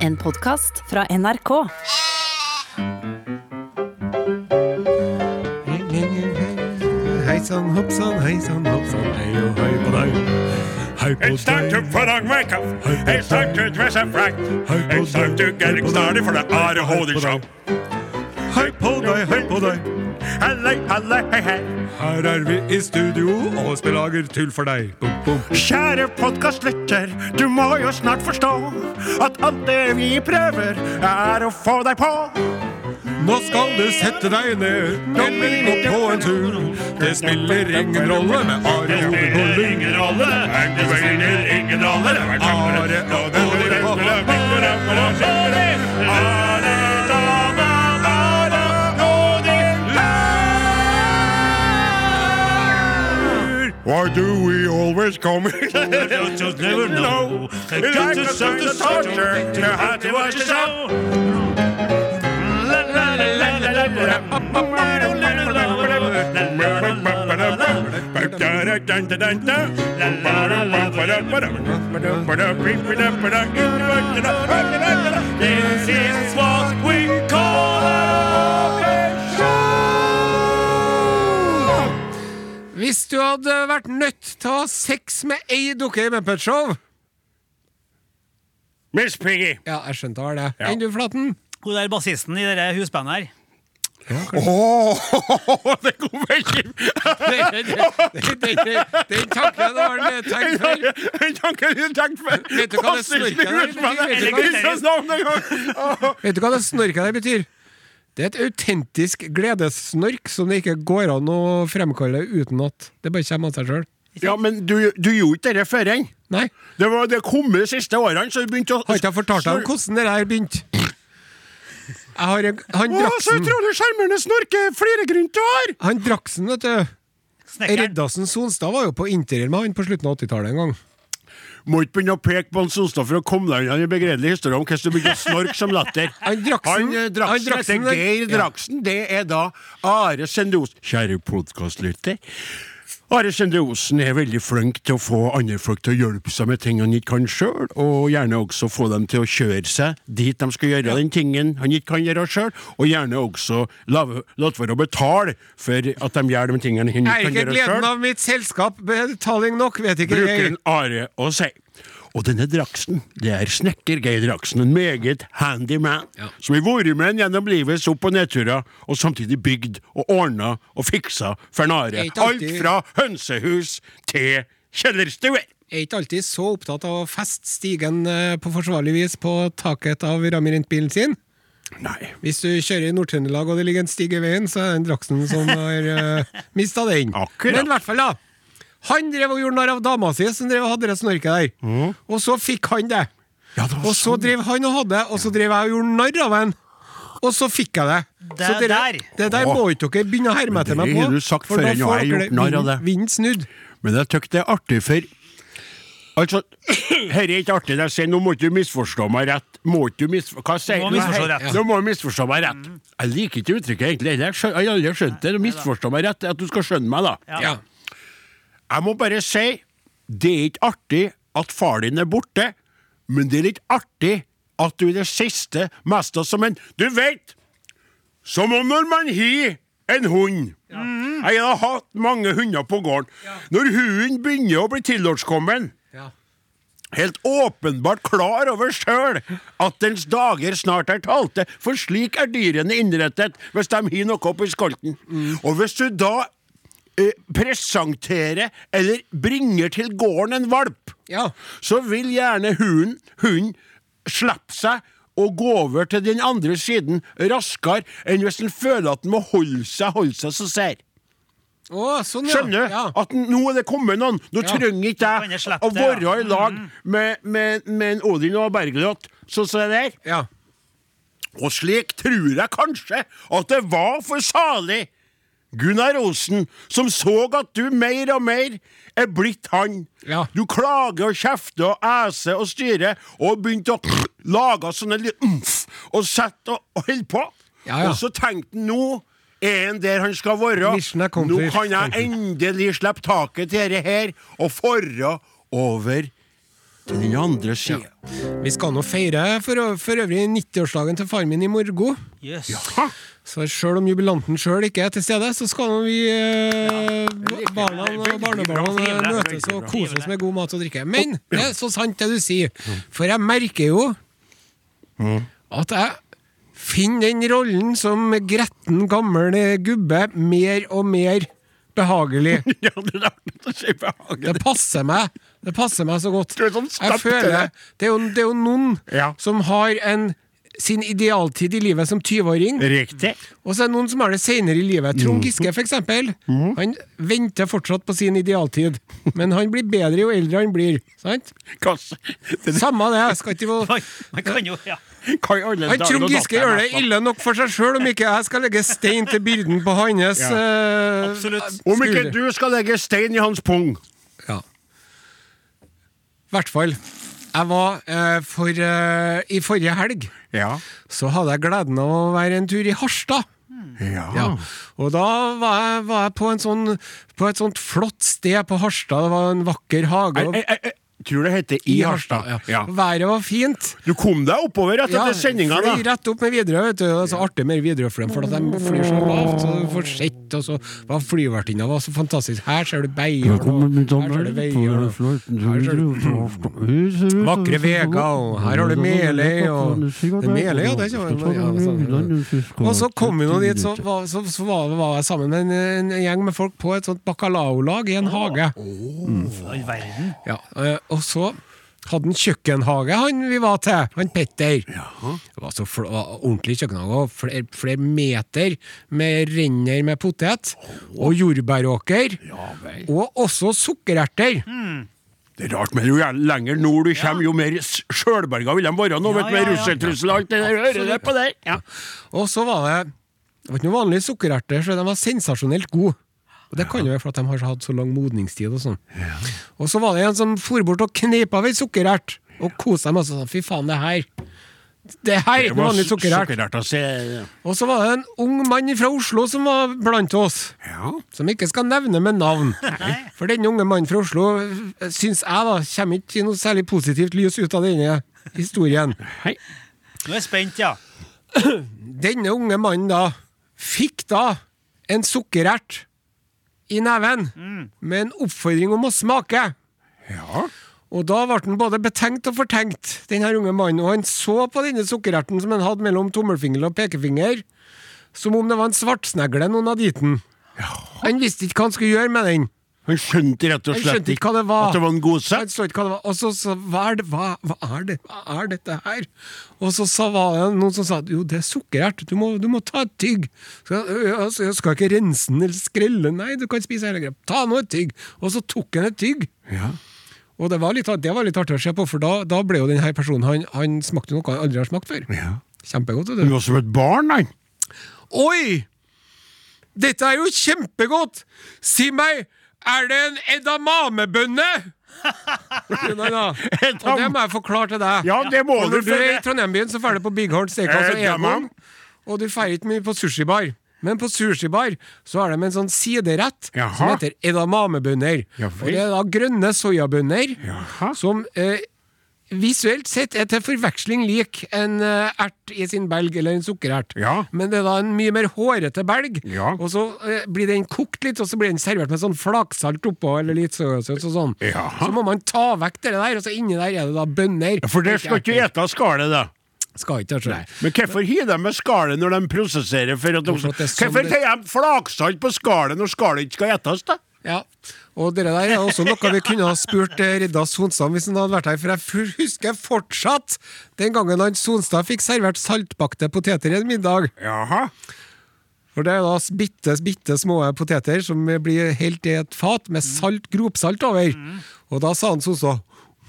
En podkast fra NRK. Hei sann, hopp sann, hei sann, hopp sann, hei og hei på deg. Hei på It's time to put on makeup. It's time to dress up right. It's time to get it started for the Are Holding Show. Hei på deg, hei på deg. Hallei, hallei, hei, hei. Her er vi i studio og spiller tull for deg. Bum, bum. Kjære podkastlytter, du må jo snart forstå at alt det vi prøver, er å få deg på. Nå skal du sette deg ned eller gå på en tur. Det spiller ingen rolle med Are Jode på rolle. Det spiller ingen rolle. Are og Why do we always come here? just never know. It's like a sign of torture to have to watch the show. This is what we Hvis du hadde vært nødt til å ha sex med ei dukke i Muppet Show Miss Piggy. Ja, jeg skjønte det er. Ja. Enn du, Flaten? Hun der bassisten i det husbandet her. Åh, det kom veldig Den, tanken har han tenkt før. Den tanken du tenkte på. Vet du hva det snorka der betyr? Vet du hva det- det snorket der betyr? Det er et autentisk gledessnork som det ikke går an å fremkalle uten at det bare kommer av seg sjøl. Ja, men du, du gjorde ikke dette før enn. Nei. Det var det kom de siste årene, så du begynte å Har ikke jeg fortalt deg om hvordan det der begynte? Jeg har en, han Å, så Draksen, utrolig sjarmerende snorke fliregrynt du har! han Draksen, vet du. Reddasen Sonstad var jo på interrail med han på slutten av 80-tallet en gang. Må ikke begynne å peke på en Sonstad for å komme deg unna den begredelig historie om hvordan du begynte å snorke som latter. Han Draksen- Han, eh, Draksen Draksen, Geir. Draksen. Det er da Are Sendos. Kjære podkastlytter. Are Sende Osen er veldig flink til å få andre folk til å hjelpe seg med ting han ikke kan sjøl, og gjerne også få dem til å kjøre seg dit de skal gjøre den tingen han ikke kan gjøre sjøl, og gjerne også la la være å betale for at de gjør de tingene han ikke kan gjøre sjøl. Er ikke gleden av mitt selskap betaling nok? Vet ikke Bruker jeg. en Are å si. Og denne Draksen, det er snekker Geir Draksen, en meget handy man, som har vært med en gjennom livets opp- og nedturer, og samtidig bygd og ordna og fiksa for en Are. Det ikke Alt fra hønsehus til kjellerstue. Jeg er ikke alltid så opptatt av å feste stigen eh, på forsvarlig vis på taket av Ramirent-bilen sin. Nei. Hvis du kjører i Nord-Trøndelag og det ligger en stig i veien, så er det en Draksen som har uh, mista den. Akkurat. Men i hvert fall, da. Han drev og gjorde narr av dama si, som drev og hadde det snorket der. Og så fikk han det. Mm. Ja, det Og så sånn. drev han og hadde, og så drev jeg og gjorde narr av han. Og så fikk jeg det. Det så dere- der. Det der må ikke dere begynne å herme etter Men meg det på. har du sagt for før, da nå får har jeg dere gjort narr av det. Vinden snudd. Men jeg syns det er artig, for Altså, her er ikke artig det jeg sier, nå må du misforstå meg rett. Må du misforstå Hva sier du? misforstå rett. Nå må du misforstå meg rett. Jeg liker ikke uttrykket egentlig. Jeg har aldri skjønt det. Misforstå meg rett, at du skal skjønne meg, da. Ja. Jeg må bare si, det er ikke artig at far din er borte, men det er litt artig at du i det siste mest som en Du vet! Som om når man har en hund. Jeg har hatt mange hunder på gården. Når hunden begynner å bli tilårskommen, Ja. helt åpenbart klar over sjøl at dens dager snart er talte, for slik er dyrene innrettet hvis de har noe oppi skolten. Og hvis du da presenterer eller bringer til gården en valp, Ja. så vil gjerne hunden, hunden slippe seg og gå over til den andre siden raskere enn hvis den føler at den må holde seg, holde seg så sær. Å, sånn, ja. Skjønner du? Ja. At nå er det kommet noen. Nå Ja. trenger ikke jeg å være i lag med, med, med en Odin og Bergljot, sånn som det der. ja. Og slik tror jeg kanskje at det var for salig Gunnar Osen, som så at du mer og mer er blitt han. Ja. Du klager og kjefter og æser og styrer, og begynte å lage sånne umf, og sette og, og holde på. Ja, ja. Og så tenkte han nå er han der han skal være. Nå kan jeg endelig slippe taket til dette her og forre over Til den andre sida. Vi skal nå feire for, for øvrig 90-årsdagen til faren min i morgen. Jøss. Så selv om jubilanten sjøl ikke er til stede, så skal vi eh, barna og barnebarna møtes og kose oss med god mat og drikke. Men det er så sant det du sier, for jeg merker jo at jeg finner den rollen som gretten gammel gubbe mer og mer behagelig. Ja, det si behagelig. Det passer meg Det passer meg så godt. Sånn Jeg føler det. Det er jo, det er jo noen som har en sin idealtid i livet som 20-åring. Riktig. Og så er det noen som har det senere i livet. Mm. Trond Giske, for eksempel. Han venter fortsatt på sin idealtid. Men han blir bedre jo eldre han blir. Sant? Kanskje. Det Samme det. Skal ikke få Man, man kan jo, ja. kan han Trond Giske gjør det ille nok for seg sjøl, om ikke jeg skal legge stein til byrden på hans Ja. eh, Om ikke du skal legge stein i hans pung. Ja. I hvert fall. Jeg var eh, for eh, I forrige helg Ja. så hadde jeg gleden av å være en tur i Harstad. Ja. Ja. Og da var jeg, var jeg på, en sånn, på et sånt flott sted på Harstad. Det var en vakker hage. og- Er, er, jeg tror det heter I Harstad. Ja. Ja. Været var fint. Du kom deg oppover etter ja, sendinga, da. Fly rett opp med Widerøe. vet du. Det er så artig med Widerøe for dem, for at de flyr så lavt. Så du får sett, og så var flyvertinna var så fantastisk. Her ser du Beiarn, og her ser du Veier, og her ser du vakre veier, og her har du Meløy, og Meløy, ja, det er ikke ja. Og så kom vi nå dit, så, var, så, så var, var jeg sammen med en, en gjeng med folk på et sånt bacalao-lag i en hage. All verden. Ja, eh, og så hadde han kjøkkenhage, han vi var til, han Petter. Det var så var ordentlig kjøkkenhage, flere, flere meter med renner med potet, og jordbæråker, og også sukkererter. Det er rart, men jo lenger nord du kommer, jo mer sjølberga vil de være nå, vet du, med ja, ja. russertrussel og alt det der. Hører det på? Ja. Og så var det Det var ikke noe vanlige sukkererter, så de var sensasjonelt gode. Og Det kan jo være for at de har hatt så lang modningstid. Og sånn Og så var det en som for bort og kneip ved ei sukkerert, og koste seg masse. sa, Fy faen, det her Det her er ikke vanlig sukkerert. Og så var det en ung mann fra Oslo som var blant oss. Ja. Som ikke skal nevne med navn. For denne unge mannen fra Oslo syns jeg da kommer ikke i noe særlig positivt lys ut av denne historien. Hei. Nå er jeg spent, ja. Denne unge mannen da fikk da en sukkerert i neven med en oppfordring om å smake. Ja. Og da ble han både betenkt og fortenkt, den her unge mannen. Og han så på denne sukkererten som han hadde mellom tommelfinger og pekefinger, som om det var en svartsnegle noen hadde gitt den. Han visste ikke hva han skulle gjøre med den. Han skjønte rett og slett skjønte ikke det var. at det var en Han godsett. ikke hva det var. Og så sa hva er, det, hva, hva, er det, hva er dette her? Og så sa var det noen som sa jo, det er sukkerert, du må, du må ta et tygg. Så, «Øh, altså, jeg skal ikke rense den eller skrelle. Nei, du kan spise hele greia. Ta nå et tygg. Og så tok han et tygg. Ja. Og det var litt, det var litt artig å se på, for da, da ble jo denne personen Han, han smakte noe han aldri har smakt før. Ja. Kjempegodt. Han du. var som et barn, han. Oi! Dette er jo kjempegodt! Si meg, er det en edamamebønne? Nei da. Og det må jeg forklare til deg. Ja, det må du. Når du er i Trondheim-byen, så drar du på Big Horn Steakhouse og Edamam. Og du drar ikke mye på sushibar. Men på sushibar så har de en sånn siderett Jaha. som heter edamamebønner. Ja og det er da grønne soyabønner Jaha. som eh, visuelt sett er til forveksling lik en eh, ert i sin belg, eller en sukkerert. Ja. Men det er da en mye mer hårete belg, Ja. og så eh, blir den kokt litt, og så blir den servert med sånn flaksalt oppå, eller litt soyasaus og sånn. Ja. Så må man ta vekk det der, og så inni der er det da bønner. For det skal ikke ete skallet, da. Skal ikke, altså. Men hvorfor har de med skallet når de prosesserer? For at de, er sånn hvorfor tar de flaksalt på skallet når skallet ikke skal etes, da? Ja, og det der er også noe vi kunne ha spurt eh, Ridda Sonstad hvis han hadde vært her, for jeg husker fortsatt den gangen han Sonstad fikk servert saltbakte poteter i en middag. Jaha. For det er da bitte, bitte små poteter som blir helt i et fat med salt, gropsalt over. Og da sa han Sonstad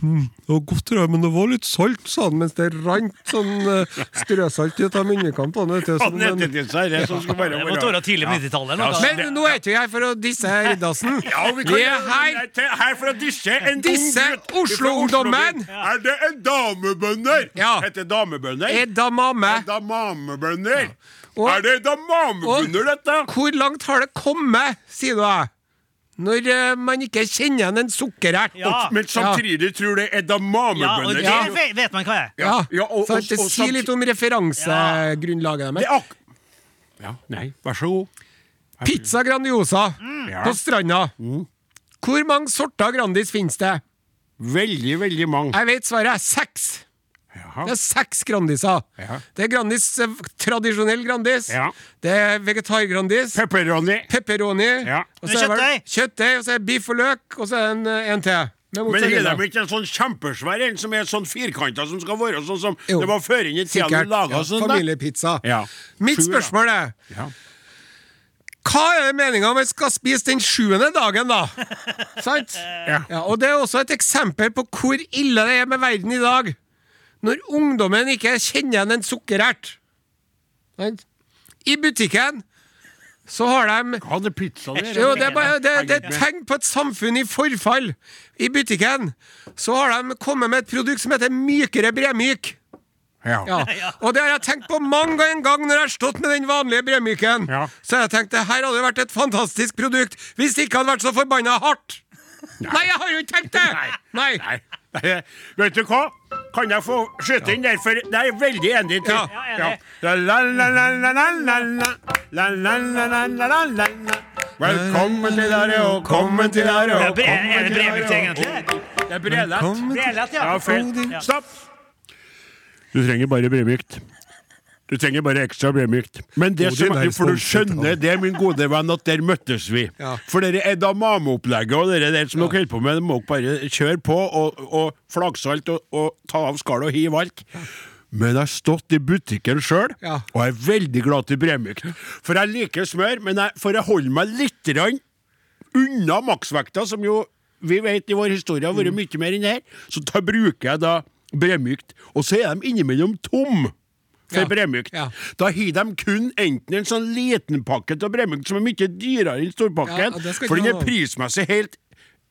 hm, det var godt, rød, men det var litt salt, sa han, mens det rant sånn eh, strøsalt ut av munnvikene på han. det må måtte være tidlig på 90-tallet. Men nå er ikke jeg her for å disse Riddarsen. Ja, vi Vi er her her for å disse en Disse Oslo-ungdommen! Er det en damebønder? Ja. Heter damebønder? edamame. Edamamebønder? Og- Er det damamebønder, dette? Hvor langt har det kommet, sier du? Når uh, man ikke kjenner igjen en sukkerert. Ja. Men samtidig tror det er damamebønner. Ja, og det Ja. vet- man hva er. Ja, Ja, og- og- og Si litt om referansegrunnlaget Det deres. er. Ja, nei, vær så god. Pizza Grandiosa mm. på stranda. Hvor mange sorter Grandis finnes det? Veldig, veldig mange. Jeg vet svaret seks. Jaha. Det er seks Grandiser. Ja. Det er Grandis, eh, tradisjonell Grandis. Ja. Det er vegetar-Grandis. Pepperoni. Pepperoni. Ja. Og så er det vel kjøttdeig, og så er biff og løk, og så er det en, eh, en til. Men er det ikke en sånn kjempesvær en som er sånn firkanta, som skal være sånn som Jo. det var før inn i tida du laga Ja, sånn? familiepizza. Ja. Mitt spørsmål er Ja. Hva er det meninga om vi skal spise den sjuende dagen, da? Sant? Ja. Ja, og det er også et eksempel på hvor ille det er med verden i dag. Når ungdommen ikke kjenner igjen en sukkerert. I butikken så har de Hva hadde pizza der? jo, det, er det, det er tegn på et samfunn i forfall. I butikken så har de kommet med et produkt som heter Mykere bremyk. Ja. Ja. Og det har jeg tenkt på mange en gang når jeg har stått med den vanlige bremyken. Ja. Så har jeg tenkt det her hadde vært et fantastisk produkt hvis det ikke hadde vært så forbanna hardt. Nei. jeg har jo ikke tenkt det! Nei. Nei. Nei, Vet du hva? Kan jeg få skyte inn der, for det er jeg veldig enig til. Ja. Ja. Velkommen til dere, og kommen til dere, er og kommen er det til dere, egentlig? Det er brelett. Brelett, ja. Ja. Stopp! Du trenger bare bremykt. Du trenger bare ekstra bremykt. Men det som for du skjønner det, min gode venn, at der møttes vi. Ja. For dere edamame-opplegget og det der som dere holder på med, det må dere bare kjøre på og, og flaksalt og, og ta av skallet og hive alt. Men jeg har stått i butikken sjøl, Ja. og jeg er veldig glad til bremykt. For jeg liker smør, men jeg, for jeg holder meg litt unna maksvekta, som jo vi vet i vår historie har vært mye mer enn det her, så da bruker jeg da bremykt. Og så er de innimellom tom for Ja, bremykt. ja. Da har de kun enten en sånn liten pakke av bremykt som er mye dyrere enn storpakken, Ja, for den er prismessig helt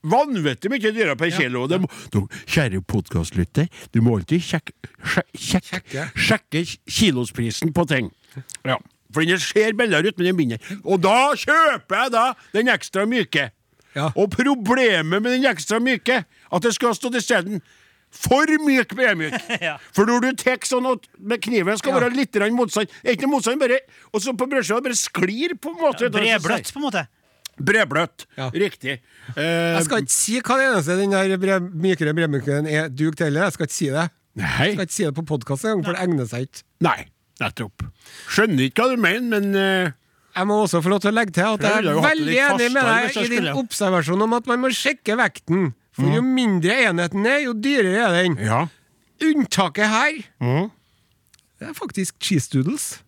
Vanvittig mye dyrere per kilo. Det må, du, kjære podkastlytter, du må alltid sjekke, sjek, sjek, Sjekke. sjekke kilosprisen på ting. Ja. For den ser billigere ut, men den binder. Og da kjøper jeg da den ekstra myke. Ja. Og problemet med den ekstra myke, at det skal ha stått isteden for myk bremyk. Ja. For når du tar sånn at med kniven skal Ja. være litt motsatt motstand ikke motstand, bare Og så på brødskiva bare sklir, på en måte. Bredbløtt, på en måte. Bredbløtt. Ja. Riktig. Eh, Jeg skal ikke si hva det eneste den der bre mykere bremyken er duk til heller. Jeg skal ikke si det. Nei. Jeg skal ikke si det på podkast engang, for det egner seg ikke. Nei, nettopp. Skjønner ikke hva du mener, men uh... Jeg må også få lov til å legge til at Jeg er veldig enig med deg i din observasjon om at man må sjekke vekten. For jo mindre enheten er, jo dyrere er den. ja. Unntaket her, Mhm. det er faktisk cheese doodles.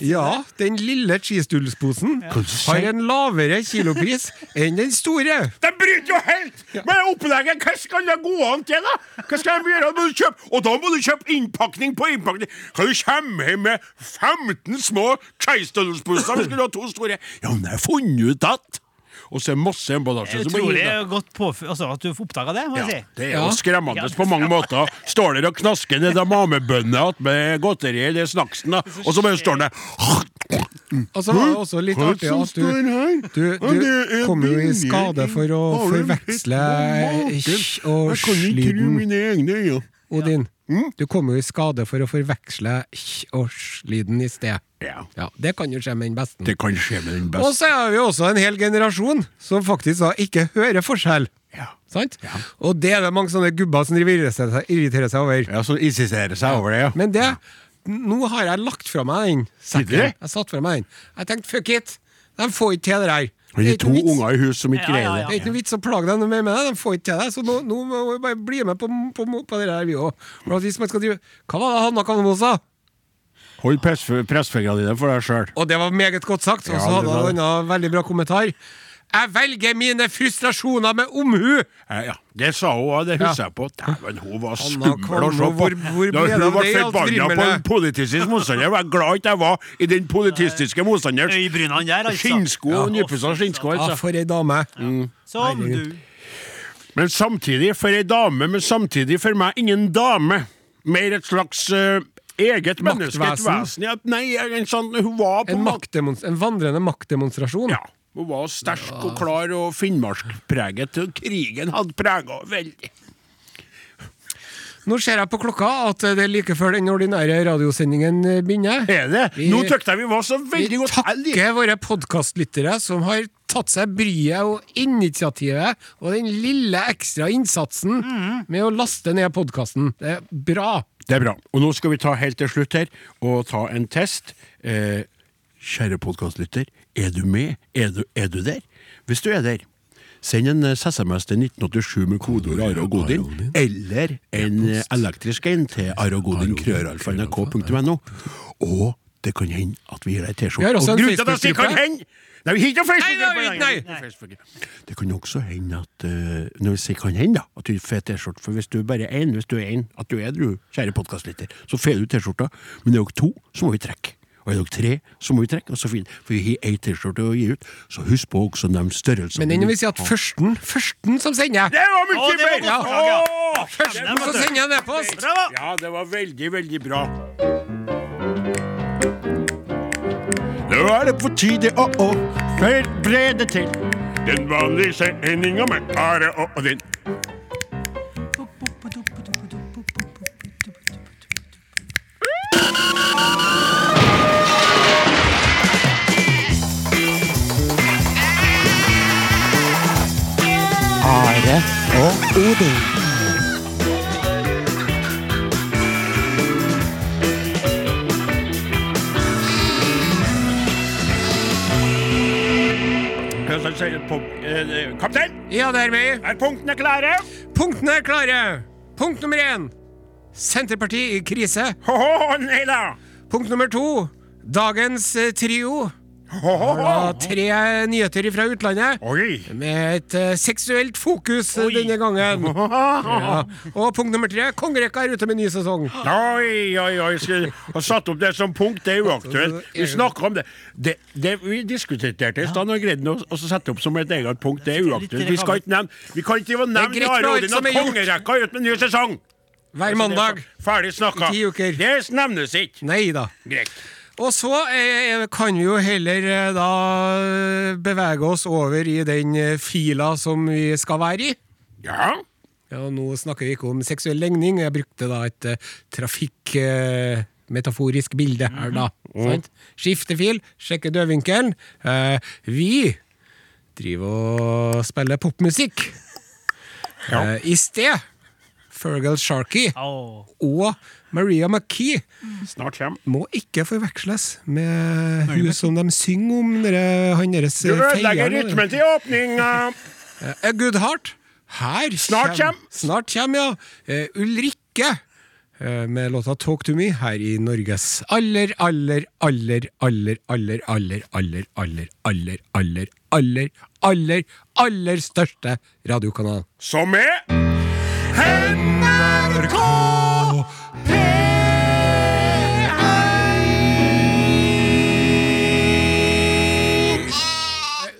Ja, den lille cheese doodles-posen har en lavere kilopris enn den store. De bryter jo helt med opplegget! Hva skal det gå an til, da? Hva skal de gjøre? Må du kjøpe? Og da må du kjøpe innpakning på innpakning. Kan du komme hjem med 15 små Cheistodelsposer? Vi skulle ha to store. Ja, men jeg har funnet ut at Og så er det masse emballasje. som Utrolig godt påf altså, at du oppdaga det, må jeg Ja, si. det er jo skremmende Ja, på mange måter. Står der og knasker ned mamebønner med godteri eller snacksen, da. og så bare står det Og så var det også litt er artig at du, du, du er kom jo i skade for å forveksle og sliden kan Odin, du kom jo i skade for å forveksle hj og slyden i sted. Ja, Ja, Det kan jo skje med den beste. det kan skje med den Og så er vi også en hel generasjon som faktisk da ikke hører forskjell. Ja. Sant? Og det er det mange sånne gubber som irriterer seg, irriterer seg over. Ja, som insisterer seg over det, ja. Men det Nå har jeg lagt fra meg den sekken. Jeg satt fra meg den. Jeg tenkte fuck it! De får ikke til det her. Det er to unger i hus som ikke Ja, ja, greier ja. Det er ikke noe vits å plage dem noe mer med det. De får ikke til det. Så nå, nå må vi bare bli med på, på, på det der, vi òg. Hvis man skal drive Hva var det Hanna Kalmo sa? Hold press- pressfingrene dine for deg sjøl. Og det var meget godt sagt. Og så det hadde han en annen veldig bra kommentar. Jeg velger mine frustrasjoner med omhu! Ja, det sa hun òg, det husker Ja. jeg på. Dæven, hun var skummel å se på. hvor- hvor Da hun ble var det i forbanna på en politistisk motstander. var Jeg glad ikke jeg var i den politistiske motstanders Øyebrynene der, altså. skinnsko nypussa skinnsko. Ja, Altså. for ei dame. Som du. Men samtidig for ei dame, men samtidig for meg ingen dame. Mer et slags uh, eget menneske, et vesen. Ja, nei, en sånn Hun var på En, en vandrende maktdemonstrasjon. Ja. Hun var sterk og klar og finnmarkspreget til Krigen hadde prega veldig. Nå ser jeg på klokka at det er like før den ordinære radiosendingen begynner. Er det? Vi- Nå tykte jeg vi var så veldig godt liker- takker våre podkastlyttere som har tatt seg bryet og initiativet og den lille ekstra innsatsen med å laste ned podkasten. Det er bra. Det er bra. Og nå skal vi ta helt til slutt her og ta en test. Eh, kjære podkastlytter, er du med? Er du, er du der? Hvis du er der, send en eh, SMS til 1987 med kodeord Are og Godin, eller en eh, elektrisk en til areogodin.krøralfa.nrk.no. Og det kan hende at vi gir deg Vi T-skjorte. har også Og en grunnen til at det kan Facebook-gruppe. hende Nei, vi har ikke Nei, det vi Facebook-gruppe! kan også hende at eh, Når vi sier kan hende, da, at du får T-skjorte. For hvis du bare er én, hvis du er én, at du er du, kjære podkastlytter, så får du T-skjorta. Men det er jo to, så må vi trekke. Og er dere tre, så må vi trekke. Og så fint. for vi har ei T-skjorte å gi ut, så husk på også å nevne størrelsen. Men den vil si at førsten, førsten som sender Det var mye bedre! ja. Førsten som sender en e-post! Ja, det var veldig, veldig bra. Nå er det på tide å, oh, forberede til den vanlige sendinga med Are og Odin. Og Odin. Eh, Kaptein, Ja, det er meg. er punktene klare? Punktene er klare. Punkt nummer én. Senterpartiet i krise. Ho-ho, nei da. Punkt nummer to. Dagens eh, trio. Ho-ho. Tre nyheter fra utlandet. Oi. Med et eh, seksuelt fokus eh, denne gangen. Ja. Og punkt nummer tre. Kongerekka er ute med ny sesong. Oi, oi, oi. Skal har satt opp det som punkt? Det er uaktuelt. Vi snakker om det. det, det vi diskuterte det i stad, og greide å å sette opp som et eget punkt. Det er uaktuelt. Vi skal ikke nevne Vi kan ikke Det er nevne greit Are med alt Odin som at er gjort. kongerekka er ute med ny sesong. Hver mandag. Ferdig snakka. I ti uker. Det nevnes ikke. Nei da. Greit. Og så eh, kan vi jo heller eh, da eh, bevege oss over i den eh, fila som vi skal være i. Ja. Ja, Nå snakker vi ikke om seksuell legning. Jeg brukte da et trafikkmetaforisk bilde her, da. Sant? Skifte fil, sjekke dødvinkelen. Eh, vi driver og spiller popmusikk. Eh, I sted Fergal Sharkey oh. og Maria McKee Snart kommer. må ikke forveksles med hun som de synger om, dere, han deres Du ødelegger rytmen til åpninga. A Good Heart. Her Snart kjem- kjem. Snart kjem, ja. Uh, Ulrikke eh, med låta Talk to me her i Norges aller, aller, aller, aller, aller, aller, aller, aller, aller, aller, aller, aller, aller største radiokanal. Som er NRK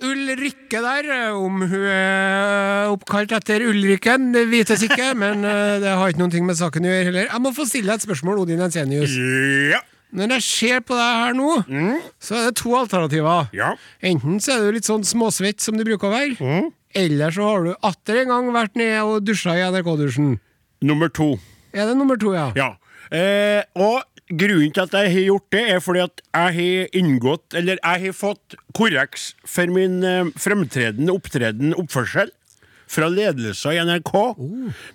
Ulrikke der, om hun er oppkalt etter Ulrikken, det vites ikke, men eh, det har ikke noen ting med saken å gjøre heller. Jeg må få stille deg et spørsmål, Odin Ensenius. Ja. Når jeg ser på deg her nå, så er det to alternativer. Ja. Enten så er du litt sånn småsvett som du bruker å være, eller så har du atter en gang vært nede og dusja i NRK-dusjen. Nummer to. Er det nummer to, ja? Ja. Eh, og grunnen til at jeg har gjort det, er fordi at jeg har inngått Eller jeg har fått korreks for min eh, fremtredende opptreden, oppførsel. Fra ledelsen i NRK.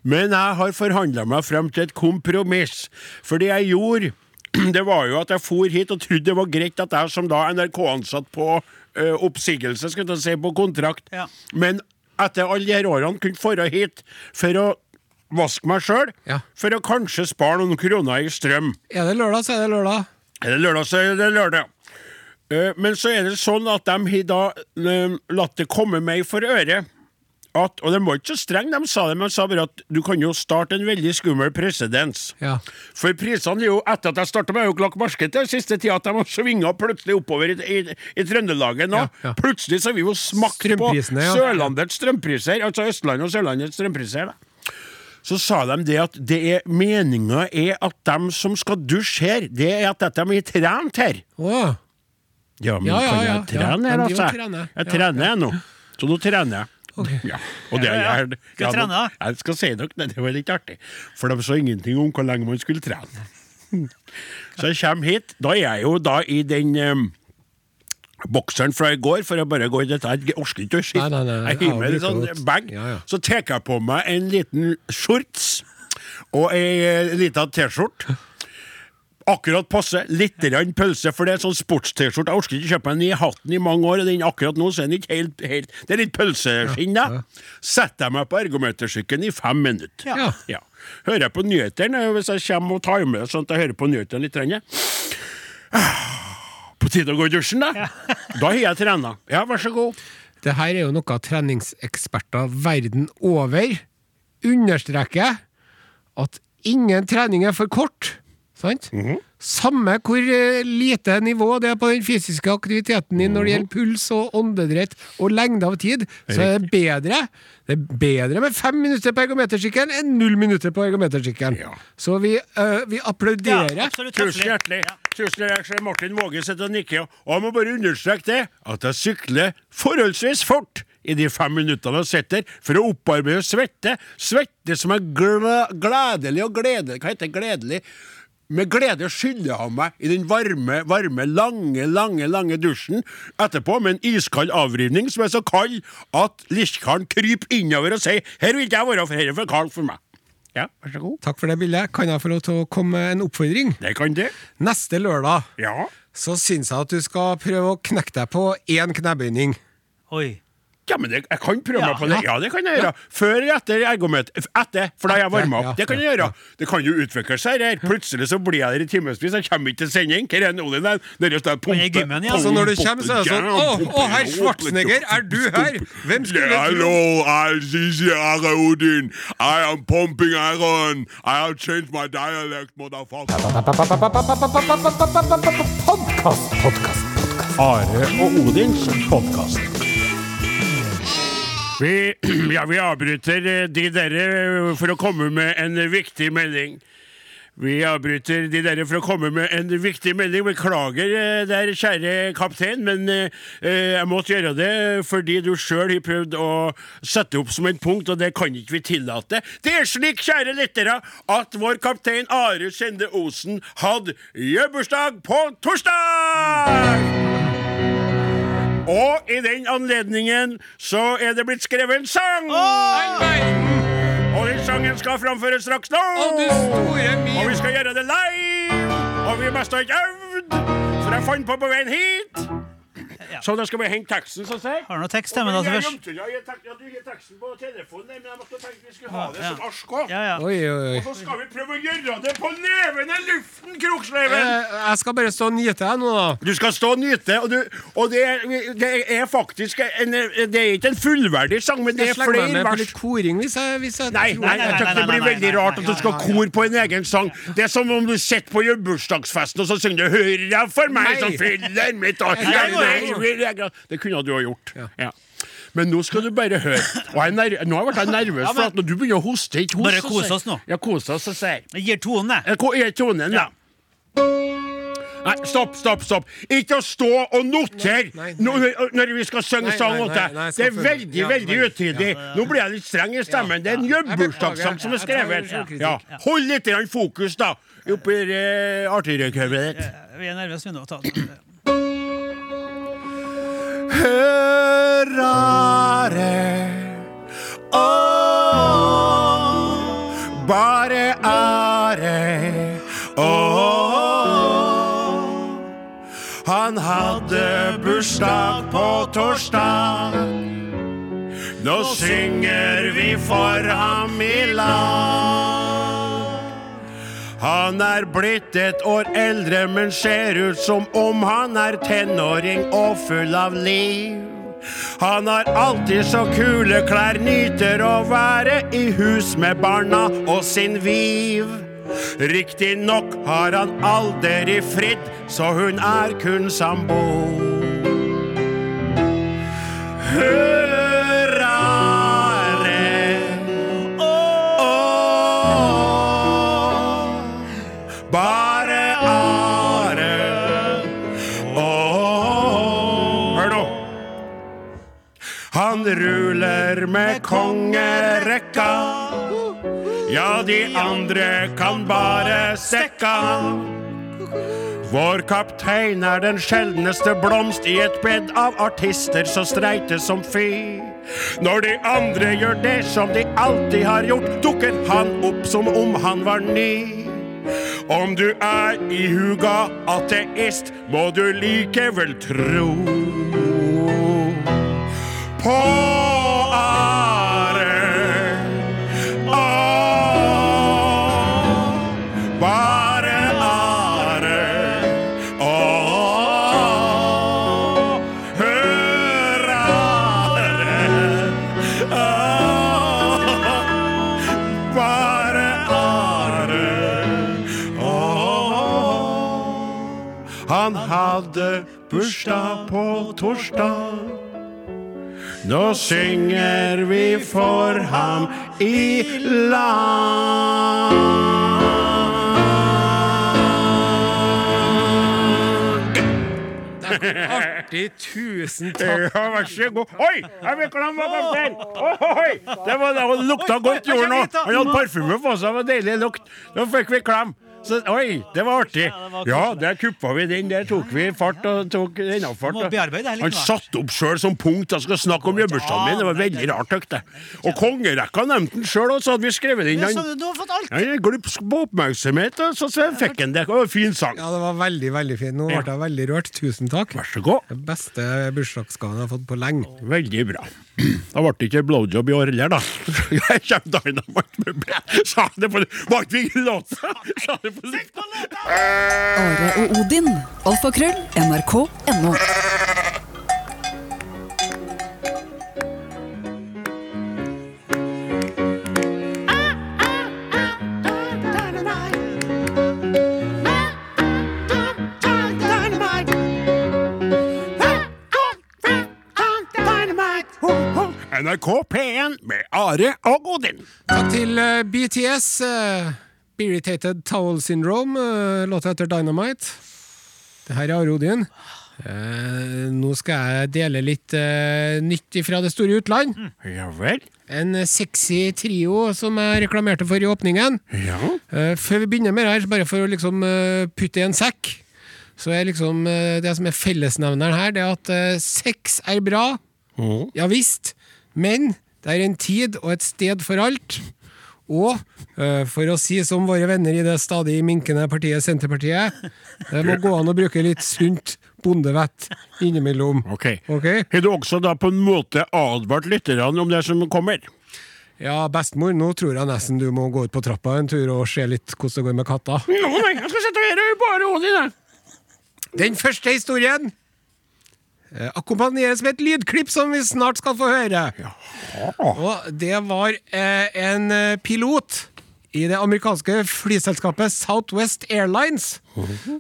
Men jeg har forhandla meg frem til et kompromiss. For det jeg gjorde, det var jo at jeg for hit og trodde det var greit at jeg som da NRK-ansatt på oppsigelse, skal jeg si, på kontrakt, Ja. men etter alle de her årene kunne dra hit for å vaske meg sjøl, Ja. for å kanskje spare noen kroner i strøm. Er det lørdag, så er det lørdag. Er det lørdag, så er det lørdag. Eh, Men så er det sånn at de har da eh, latt det komme meg for øre at, og de var ikke så strenge, de sa det, men de sa bare at du kan jo starte en veldig skummel presedens. Ja. For prisene er jo, etter at jeg starta med Øyklakk Marsket den siste tida, at de har svinga plutselig oppover i, i, i Trøndelaget nå. Ja, ja. Plutselig så har vi jo smakt på. Sørlandets strømpriser, altså Østlandet og Sørlandets strømpriser. da. Så sa de det at det er meninga er at dem som skal dusje her, det er at de har trent her. Å, Ja, men Ja, ja, kan jeg trene her, altså? Jeg trener nå. Så nå trener jeg. Ja, og det du trene, da? Jeg skal si dere, det var litt artig, for de sa ingenting om hvor lenge man skulle trene. Så jeg kommer hit, da er jeg jo da i den um, bokseren fra i går, for jeg bare går i dette, jeg orker ikke å skifte. Nei, nei, nei, Jeg hiver ja, en sånn bag, Ja, ja. så tar jeg på meg en liten shorts og ei lita T-skjorte. Akkurat passe. Litt pølse, for det er sånn sports-T-skjorte. Jeg orker ikke kjøpe meg den i hatten i mange år, og den akkurat nå så er den ikke helt, helt Det er litt pølseskinn, da. Setter jeg meg på ergometersykkelen i fem minutter. Ja. Ja. Hører jeg på nyhetene hvis jeg kommer og timer det, sånn at jeg hører på nyhetene litt. grann. Ah, På tide å gå i dusjen, da. Da har jeg trena. Ja, vær så god. Det her er jo noe treningseksperter verden over understreker at ingen trening er for kort. Sant? Samme hvor eh, lite nivå det er på den fysiske aktiviteten din når det gjelder puls og åndedrett og lengde av tid, så er det bedre Det er bedre med fem minutter på ergometersykkelen enn null minutter på ergometersykkelen. Ja. Så vi, eh, vi applauderer. Ja. Tusen hjertelig. Ja. Tusen hjertelig. Jeg ser Martin Våge sitter og nikker. Og jeg må bare understreke det, at jeg sykler forholdsvis fort i de fem minuttene jeg sitter, for å opparbeide svette. Svette som er gledelig og gledelig Hva heter gledelig? Med glede skyller han meg i den varme, varme, lange, lange lange dusjen etterpå med en iskald avrivning som er så kald at liskaren kryper innover og sier 'Her vil ikke jeg være, for her er for kaldt for meg'. Ja, vær så god. Takk for det bildet. Kan jeg få lov til å komme med en oppfordring? Det kan det. Neste lørdag Ja. så syns jeg at du skal prøve å knekke deg på én knebøyning. Oi. Ja, men det, jeg kan prøve Ja. meg på det. Ja, det kan jeg gjøre. Før eller etter ergometer. Etter, for da har jeg varma ja, opp. Det kan jeg ja, gjøre. Det kan jo utvikle seg her. Plutselig så blir jeg der i timevis. Jeg kommer ikke til sending. Hva er er gymmen, ja. Altså Når du kommer, så er det sånn Å, å herr Schwarzenegger, er du her? Hvem skulle tro I Are Odin. I am pumping iron. I have changed my dialect, motherfucker. Podkast, podkast, podkast. Are og Odins podkast. Vi, ja, vi avbryter eh, de dere for å komme med en viktig melding. Vi avbryter de dere for å komme med en viktig melding. Beklager eh, der, kjære kaptein, men eh, eh, jeg måtte gjøre det fordi du sjøl har prøvd å sette opp som et punkt, og det kan ikke vi tillate. Det er slik, kjære lyttere, at vår kaptein Are Skjende Osen hadde gjøbursdag på torsdag! Og i den anledningen så er det blitt skrevet en sang! Og den sangen skal framføres straks nå! Oh, du store Og vi skal gjøre det live! Og vi mest har ikke øvd! Så jeg fant på på veien hit. Så da skal vi hente teksten, så sier Har du noe tekst Men altså først jeg glemte. Jeg tek- ja, du gir teksten på telefonen, men jeg måtte tenke vi skulle ha det Ja. som ark òg. Ja, ja. Og så skal vi prøve å gjøre det på levende luften, Kroksleiven! Eh, Jeg skal bare stå og nyte jeg nå, da. Du skal stå og nyte, og, du, og det, er, det er faktisk en, Det er ikke en fullverdig sang, men det Jeg er slenger meg flere med på vers. litt koring hvis jeg, hvis jeg Nei, nei, det. jeg tror nei, det blir veldig rart at du skal kore på en egen sang. Det er som om du sitter på bursdagsfesten og så synger du 'Hurra for meg som fyller mitt år'. Det kunne du ha gjort. Ja. Men nå skal du bare høre. Og jeg ner nå har jeg nervøs, for at når du begynner å hoste ikke host, Bare kose oss nå. Ja, kose oss, så sier jeg. Gir tonen, jeg. Eh, tonen, ja? Nei, stopp, stopp, stopp. Ikke å stå og notere Nei, nei. når, når vi skal synge sang til deg. Det er veldig, Ja, veldig utidig. Ja, ja, Nå blir jeg litt streng i stemmen. Det er en Jeg som er skrevet. Ja. Hold litt fokus, da, oppi uh, artillerikøvet ditt. Vi er nervøse, vi nå. Ta den. Hørare Åh, bare ære. Åh, han hadde bursdag på torsdag. Nå synger vi for ham i lag han er blitt et år eldre, men ser ut som om han er tenåring og full av liv. Han har alltid så kule klær, nyter å være i hus med barna og sin viv. Riktignok har han aldri fridd, så hun er kun sambo. Ruler med kongerekka. Ja, de andre kan bare sekka. Vår kaptein er den sjeldneste blomst i et bed av artister så streite som fy. Når de andre gjør det som de alltid har gjort, dukker han opp som om han var ny. Om du er ihuga ateist, må du likevel tro på Nå synger vi for ham i lag. Artig, tusen takk. Ja, vær så god. Oi, jeg vil klemme kaptein! Oi, det var det det lukta godt jord nå. Han hadde parfyme på seg, det var deilig lukt. Nå fikk vi klem. Så, oi, det var artig. Ja, der kuppa vi den. Der tok vi fart og tok det litt Han satte opp sjøl som punkt. Jeg skal snakke om jubileumsdagen min. Det var veldig rart, jeg. Og kongerekka nevnte han sjøl, og så hadde vi skrevet inn Ja, han. så Du har fått alt! Han er glupsk på oppmerksomhet, og så fikk han det. Det var en fin sang. Ja, det var veldig, veldig fint. Nå ble jeg veldig rørt. Tusen takk. Vær så god. Den beste bursdagsgaven jeg har fått på lenge. Veldig bra. Da ble det ikke blowjob i år heller, da. Jeg kommer Dynamite med ble. Sa det på i låta? Sa det på Are og Odin. Alfakrøll. NRK.no. NRK P1 med Are og Odin. Takk til eh, BTS. Uh, Irritated Towel Syndrome, uh, låta etter Dynamite. Det her er Are Odin. Eh, nå skal jeg dele litt uh, nytt fra det store utland. Ja vel? En eh, sexy trio som jeg reklamerte for i åpningen. Ja. Eh, før vi begynner med det her, bare for å liksom eh, putte i en sekk, så er liksom eh, det som er fellesnevneren her, det er at eh, sex er bra. Mm. Ja visst. Men det er en tid og et sted for alt. Og eh, for å si som våre venner i det stadig minkende partiet Senterpartiet, det må gå an å bruke litt sunt bondevett innimellom. Ok. okay? Har du også da på en måte advart lytterne om det som kommer? Ja, bestemor, nå tror jeg nesten du må gå ut på trappa en tur og se litt hvordan det går med katta. Nå, nei, jeg skal sitte her og bare Odin, i Den første historien akkompagneres med et lydklipp som vi snart skal få høre. Og det var eh, en eh, pilot i det amerikanske flyselskapet Southwest Airlines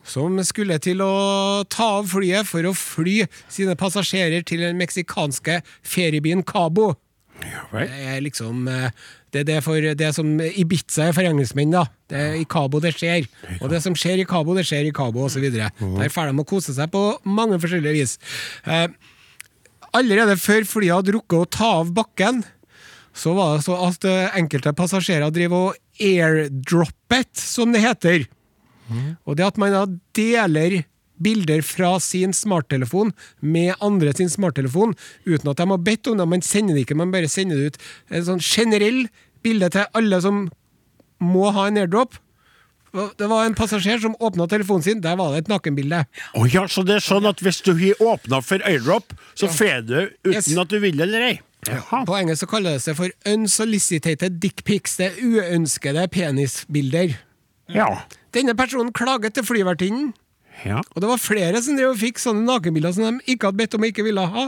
som skulle til å ta av flyet for å fly sine passasjerer til den meksikanske feriebyen Cabo. Ja vel? Det er liksom det, Det er det for det som Ibiza er for engelskmenn, da. Det er i Cabo det skjer. Og det som skjer i Cabo, det skjer i Cabo, osv. Der får de å kose seg på mange forskjellige vis. Eh, allerede før flyet hadde rukket å ta av bakken, så var det så at eh, enkelte passasjerer driver og airdroppet, som det heter. Og det at man da deler bilder fra sin smarttelefon med andre sin smarttelefon, uten at de har bedt om det. Man sender det ikke, man bare sender det ut. En sånn generell bilde til alle som må ha en airdrop. Det var en passasjer som åpna telefonen sin, der var det et nakenbilde. Oh ja, så det er sånn at hvis du har åpna for airdrop, så får du uten Yes. at du vil eller ei? Jaha. På engelsk så kaller det seg for unsolicited dickpics. Det er uønskede penisbilder. Ja. Denne personen klaget til flyvertinnen. Ja. Og det var flere som drev og fikk sånne nakenbilder som de ikke hadde bedt om og ikke ville ha.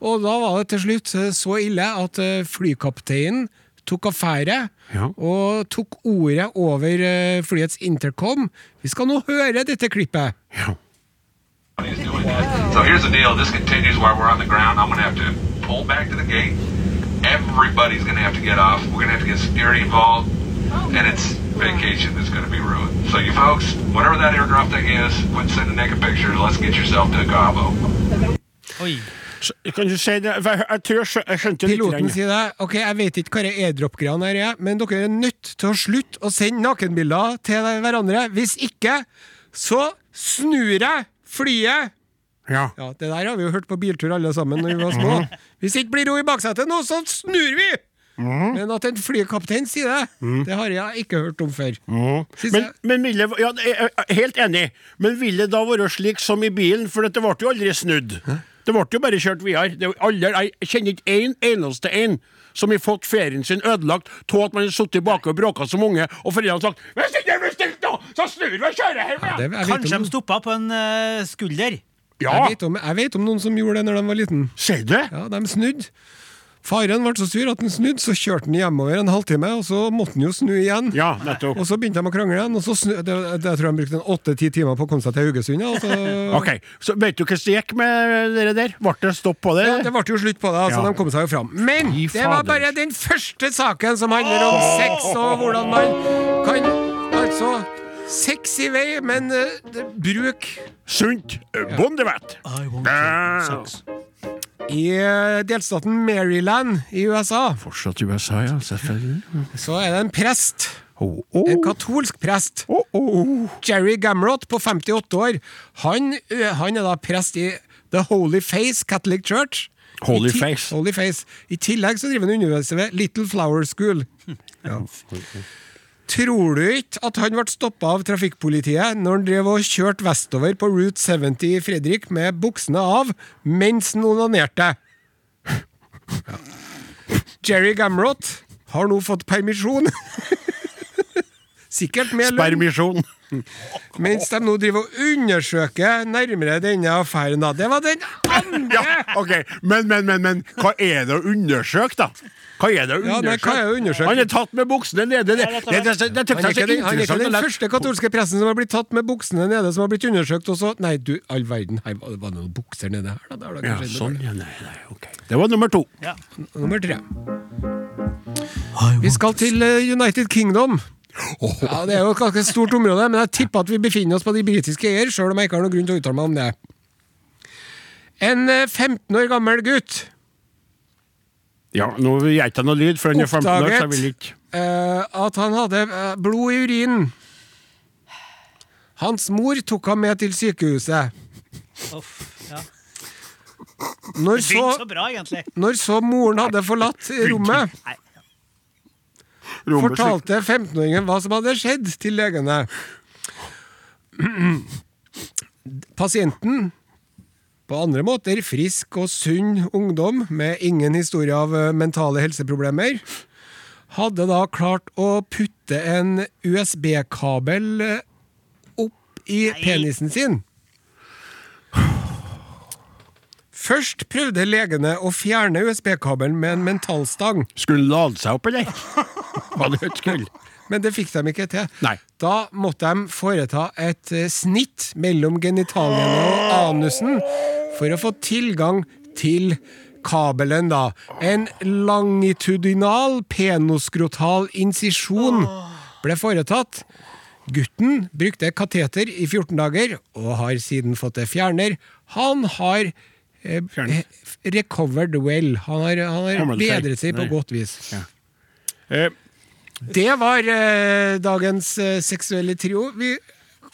Og da var det til slutt eh, så ille at eh, flykapteinen tok affære Ja. og tok ordet over eh, flyets intercom. Vi skal nå høre dette klippet. ja. So here's the deal. This continues while we're on the ground. I'm going to have to pull back to the gate. Everybody's going to have to get off. We're going to have to get security involved. And it's vacation that's going to be ruined. So you folks, whatever that airdrop thing is, quit sending naked pictures. Let's get yourself to Cabo. Oi. Kan du si det? Jeg, jeg tror jeg, skjø- jeg skjønte litt. Piloten sier det. Ok, jeg vet ikke hva det airdrop-greiene her er, men dere er nødt til å slutte å sende nakenbilder til hverandre. Hvis ikke, så snur jeg flyet! Ja. Ja, Det der har vi jo hørt på biltur alle sammen når vi var små. Hvis ikke blir ro i baksetet nå, så snur vi! Men at en flykaptein sier det, det har jeg ikke hørt om før. Mm. Men, men vil ja, jeg er helt enig, men vil det da være slik som i bilen? For det ble jo aldri snudd. Det ble jo bare kjørt videre. Er jeg kjenner ikke én eneste en som har fått ferien sin ødelagt av at man har sittet bak og bråka som unge, og foreldrene har sagt 'Hvis ikke det blir stilt nå, så snur vi og kjører hjem igjen'. Ja, Kanskje de stoppa på en uh, skulder. Ja, jeg, vet om, jeg vet om noen som gjorde det når de var liten. sier du? Ja, De snudde. Faren ble så sur at han snudde, så kjørte han hjemover en halvtime, og så måtte han jo snu igjen. Ja, nettopp. Og så begynte de å krangle igjen, og så snu, det, det, jeg tror han brukte en åtte-ti timer på å komme seg til Haugesund. Ja, så, Ok, så Vet du hvordan det gikk med dere der? Ble det stopp på det? ja, det ble jo slutt på det, altså Ja. de kom seg jo fram. Men det var bare den første saken som handler om sex, og hvordan man kan Altså Sex i vei, men uh, bruk Sunt bondevett. I want Ah. sex. I eh, delstaten Maryland i USA Fortsatt USA, ja. Selvfølgelig. så er det en prest. Oh, oh. En katolsk prest. Oh. Jerry Gamrot på 58 år. Han, han er da prest i The Holy Face Catholic Church. Holy Face. Holy Face. I tillegg så driver han undervisning ved Little Flower School. Ja. Tror du ikke at han ble stoppa av trafikkpolitiet når han drev og kjørte vestover på Route 70 i Fredrik med buksene av mens han onanerte? Ja. Jerry Gamrot har nå fått permisjon. Sikkert med lønn. Mens de nå driver og undersøker nærmere denne affæren. da. Det var den andre! Ja, ok, men, men, men, men, hva er det å undersøke, da? Hva er det å undersøke? Ja, er undersøke? Han er tatt med buksene nede. Det, det, det, det, det, det, Han er ikke den, han er ikke den første katolske presten som har blitt tatt med buksene nede, som har blitt undersøkt. Og så, nei, du, all verden, her var det noen bukser nede her, da? Det Ja, sånn, ja, nei, nei, ok. Det var nummer to. Ja. Nummer tre. Vi skal til eh, United Kingdom. Ja, Det er jo et ganske stort område, men jeg tipper at vi befinner oss på de britiske eier, sjøl om jeg ikke har noen grunn til å uttale meg om det. En eh, 15 år gammel gutt Ja, nå gir jeg ikke noe lyd, for han er 15 år, så jeg vil ikke eh, at han hadde eh, blod i urinen. Hans mor tok ham med til sykehuset. Uff, ja. Når så, så bra, når så moren hadde forlatt rommet, Nei. Fortalte 15-åringen hva som hadde skjedd til legene. Pasienten, på andre måter frisk og sunn ungdom med ingen historie av eh, mentale helseproblemer, hadde da klart å putte en USB-kabel eh, opp i penisen sin. Først prøvde legene å fjerne USB-kabelen med en mentalstang. Skulle den lade seg opp, eller? Men det fikk de ikke til. Nei. Da måtte de foreta et eh, snitt mellom genitaliene og anusen for å få tilgang til kabelen, da. En langitudinal penoskrotal insisjon ble foretatt. Gutten brukte kateter i 14 dager, og har siden fått det fjerner. Han har eh, eh, recovered well. Han har, han har bedret seg på godt vis. Eh, Det var eh, dagens eh, seksuelle trio. Vi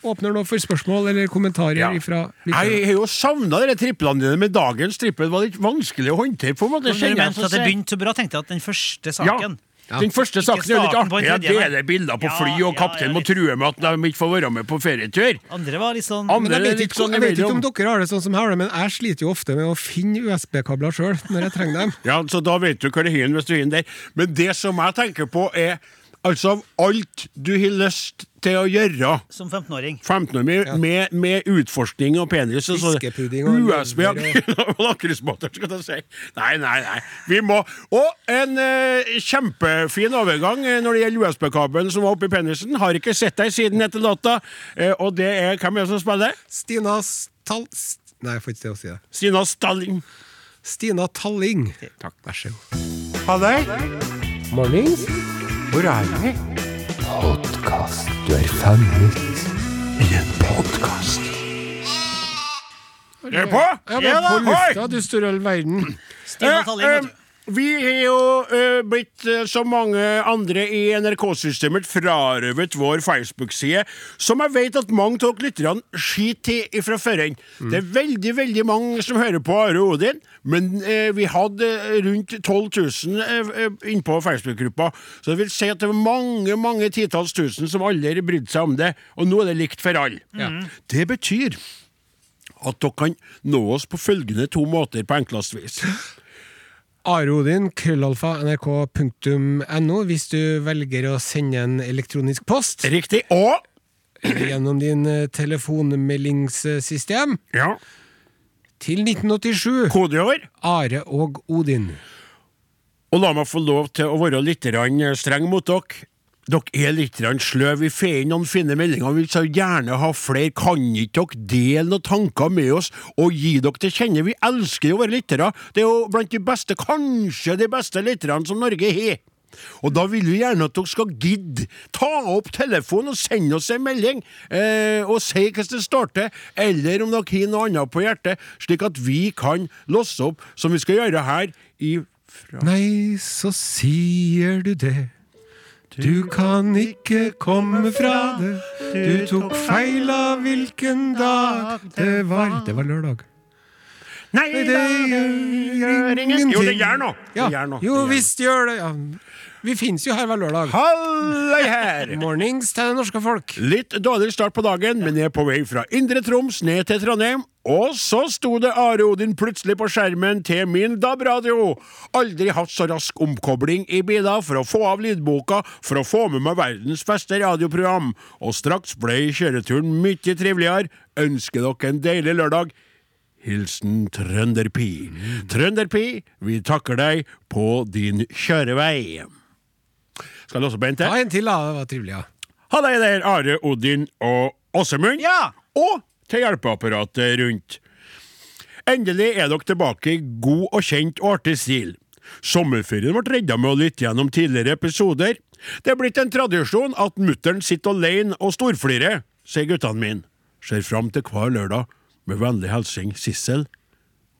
åpner nå for spørsmål eller kommentarer Ja. ifra jeg har jo savna dere triplene dine, med dagens trippel var litt vanskelig å håndtere. på en måte. Når du kjenner jeg mente at det begynte så bra, tenkte jeg at den første Ja. saken Den første saken er jo litt starten på en artig. Jeg tredje, deler bilder på Ja, fly, og ja, kapteinen ja, må litt. true med at de ikke får være med på ferietur. Andre var litt sånn Andre- Men jeg vet, litt ikke, sånn jeg vet ikke om imellom. dere har det sånn som jeg har det, men jeg sliter jo ofte med å finne USB-kabler sjøl når jeg trenger dem. Ja, så da vet du hva det er hvis du er der. Men det som jeg tenker på, er altså av alt du har lyst til å gjøre som 15-åring. 15 med, med, med, med utforskning og penis Fiskepudding og USB ja, og lakrisbåter, skal jeg si. Nei, nei, nei. Vi må Og en eh, kjempefin overgang eh, når det gjelder USB-kabelen som var oppi penisen. Har ikke sett deg siden etter låta. Eh, og det er Hvem er det som spiller? Stina Stall... Nei, jeg får ikke til å si det. Stina Stalling. Stina Talling. Takk, vær så god. Halløy. Mornings. Hvor er vi? Podkast. Du er fanget. I en podkast. Er på! Ja, men på lufta, du store all verden. Stina Tallinn, vet du. Eh, Vi har jo ø, blitt, eh, som mange andre i NRK-systemet, frarøvet vår Facebook-side, som jeg vet at mange av lytterne skiter i fra førhen. Det er veldig veldig mange som hører på Are Odin, men ø, vi hadde eh, rundt 12 000 eh, eh, innpå Facebook-gruppa, så det vil si at det var mange mange titalls tusen som aldri brydde seg om det, og nå er det likt for alle. Det betyr at dere kan nå oss på følgende to måter på enklest vis. Arodin, krøllalfa, nrk.no, hvis du velger å sende en elektronisk post Riktig. Og gjennom din eh, telefonmeldingssystem ja, til 1987. kodeord. Are og Odin. Og la meg få lov til å være litt streng mot dere. Dere er litt sløve, sløv. Vi får inn noen fine meldinger. Vi vil så gjerne ha flere. Kan ikke dere dele noen tanker med oss og gi dere til kjenne? Vi elsker jo å være lyttere. Det er jo blant de beste, kanskje de beste lytterne som Norge har. Og da vil vi gjerne at dere skal gidde ta opp telefonen og sende oss en melding, eh, og si hvordan det starter, eller om dere har noe annet på hjertet, slik at vi kan losse opp, som vi skal gjøre her i Nei, så sier du det. Du kan ikke komme fra det. Du tok feil av hvilken dag det var. Det var lørdag. Nei, det gjør ingenting. Jo, det gjør noe. Ja. Jo visst gjør det. Ja. Vi fins jo her hver lørdag. Halløy her! Mornings til det norske folk. Litt dårlig start på dagen, men jeg er på vei fra Indre Troms ned til Trondheim. Og så sto det Are Odin plutselig på skjermen til min DAB-radio. Aldri hatt så rask omkobling i biler for å få av lydboka for å få med meg verdens beste radioprogram. Og straks ble kjøreturen mye triveligere. Ønsker dere en deilig lørdag. Hilsen Trønderpi. Trønderpi, vi takker deg på din kjørevei. Skal låse på en til? Ta en til, da. Det var trivelig, ja. Halla der, Are, Odin og Åsemund. Ja! Og til hjelpeapparatet rundt. Endelig er dere tilbake i god og kjent og artig stil. Sommerferien ble redda med å lytte gjennom tidligere episoder. Det er blitt en tradisjon at mutter'n sitter alene og storflirer, sier guttene mine. Ser fram til hver lørdag. Med vennlig hilsen Sissel,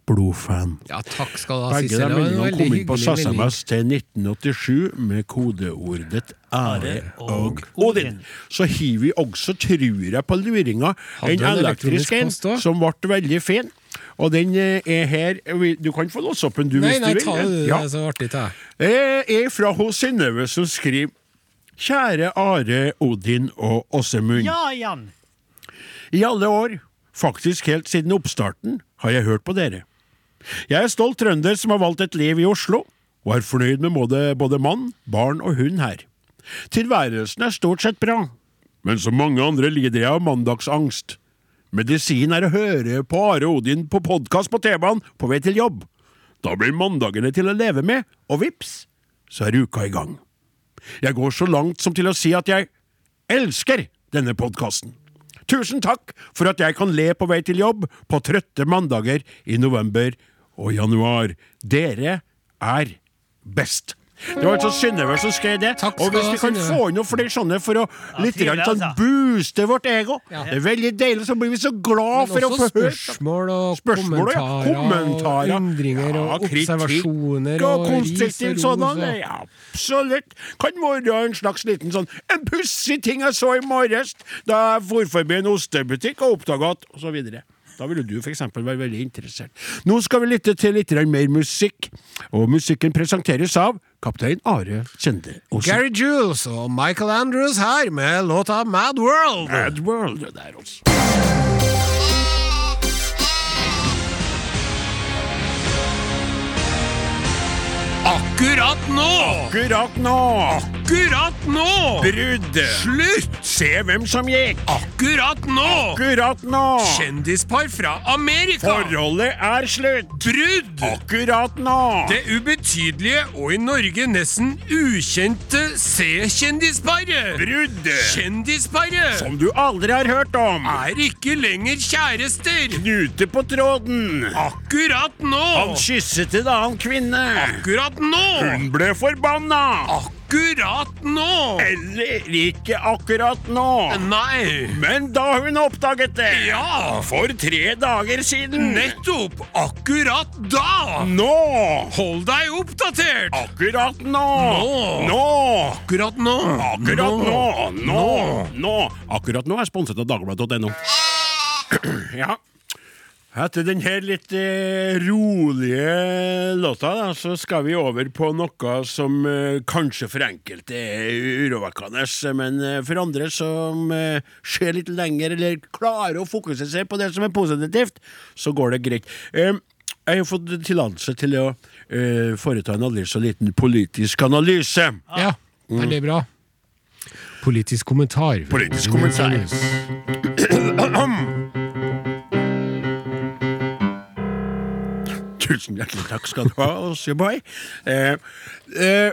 blodfan. Ja, takk skal du ha, Begge Sissel. de Det en meldingene kom inn på. SMS til 1987 med kodeordet ære og Odin. Så har vi også, tror jeg, på luringa en en elektrisk en som ble veldig fin. Og den eh, er her Du kan få låse opp den, du, Nei, hvis nei, du ta vil. det. Det Ja. er så artig ta. Det er fra hos Synnøve som skriver Kjære Are, Odin og Åsemund. Ja, Jan. I alle år, faktisk helt siden oppstarten, har jeg hørt på dere. Jeg er stolt trønder som har valgt et liv i Oslo, og er fornøyd med både, både mann, barn og hund her. Tilværelsen er stort sett bra, men som mange andre lider jeg av mandagsangst. Medisin er å høre på Are Odin på podkast på T-banen på vei til jobb. Da blir mandagene til å leve med, og vips, så er uka i gang. Jeg går så langt som til å si at jeg elsker denne podkasten. Tusen takk for at jeg kan le på vei til jobb på trøtte mandager i november og januar. Dere er best. Det var altså Synnøve som skrev det. Takk Og hvis vi kan Synnøve. få inn noen flere sånne for å litt trivelig, grann sånn altså. booste vårt ego Det er veldig deilig, så blir vi så glad for å få høre spørsmål og Spørsmål, ja. kommentarer, og undringer Ja, og observasjoner og og konstruktiv sådan. ros. Ja, absolutt. Kan være en slags liten sånn En pussig ting jeg så i morges da jeg for forbi en ostebutikk og oppdaga at Og så videre. Da ville du for eksempel være veldig interessert. Nå skal vi lytte til litt mer musikk, og musikken presenteres av kaptein Are Kjende Osen. Gary Jules og Michael Andrews her med låta Mad World. Mad World det der, altså. Akkurat nå! Akkurat nå! Akkurat nå! Brudd! Slutt! Se hvem som gikk! Akkurat nå! Akkurat nå! Kjendispar fra Amerika! Forholdet er slutt! Brudd! Akkurat nå! Det ubetydelige og i Norge nesten ukjente C-kjendisparet. Brudd! Kjendisparet Som du aldri har hørt om! er ikke lenger kjærester. Knute på tråden! Akkurat nå! Han kysset en annen kvinne! Akkurat nå! Hun ble forbanna! akkurat nå! Eller ikke akkurat nå. Nei! Men da hun oppdaget det. Ja! For tre dager siden. Nettopp! Akkurat da! Nå! Hold deg oppdatert! Akkurat nå! Nå! Nå! Akkurat nå! Akkurat nå! Nå! Nå! Akkurat nå er sponset av dagbladet.no. Ja. Etter denne litt eh, rolige låta, da, så skal vi over på noe som eh, kanskje for enkelte er urovekkende, men eh, for andre som ser litt lenger, eller klarer å fokusere seg på det som er positivt, så går det greit. Jeg har fått tillatelse til å eh, foreta en aldri så liten politisk analyse. Ja, er det bra. Politisk kommentar. Politisk kommentar. Tusen hjertelig takk skal du ha, Oseboy. Eh, eh,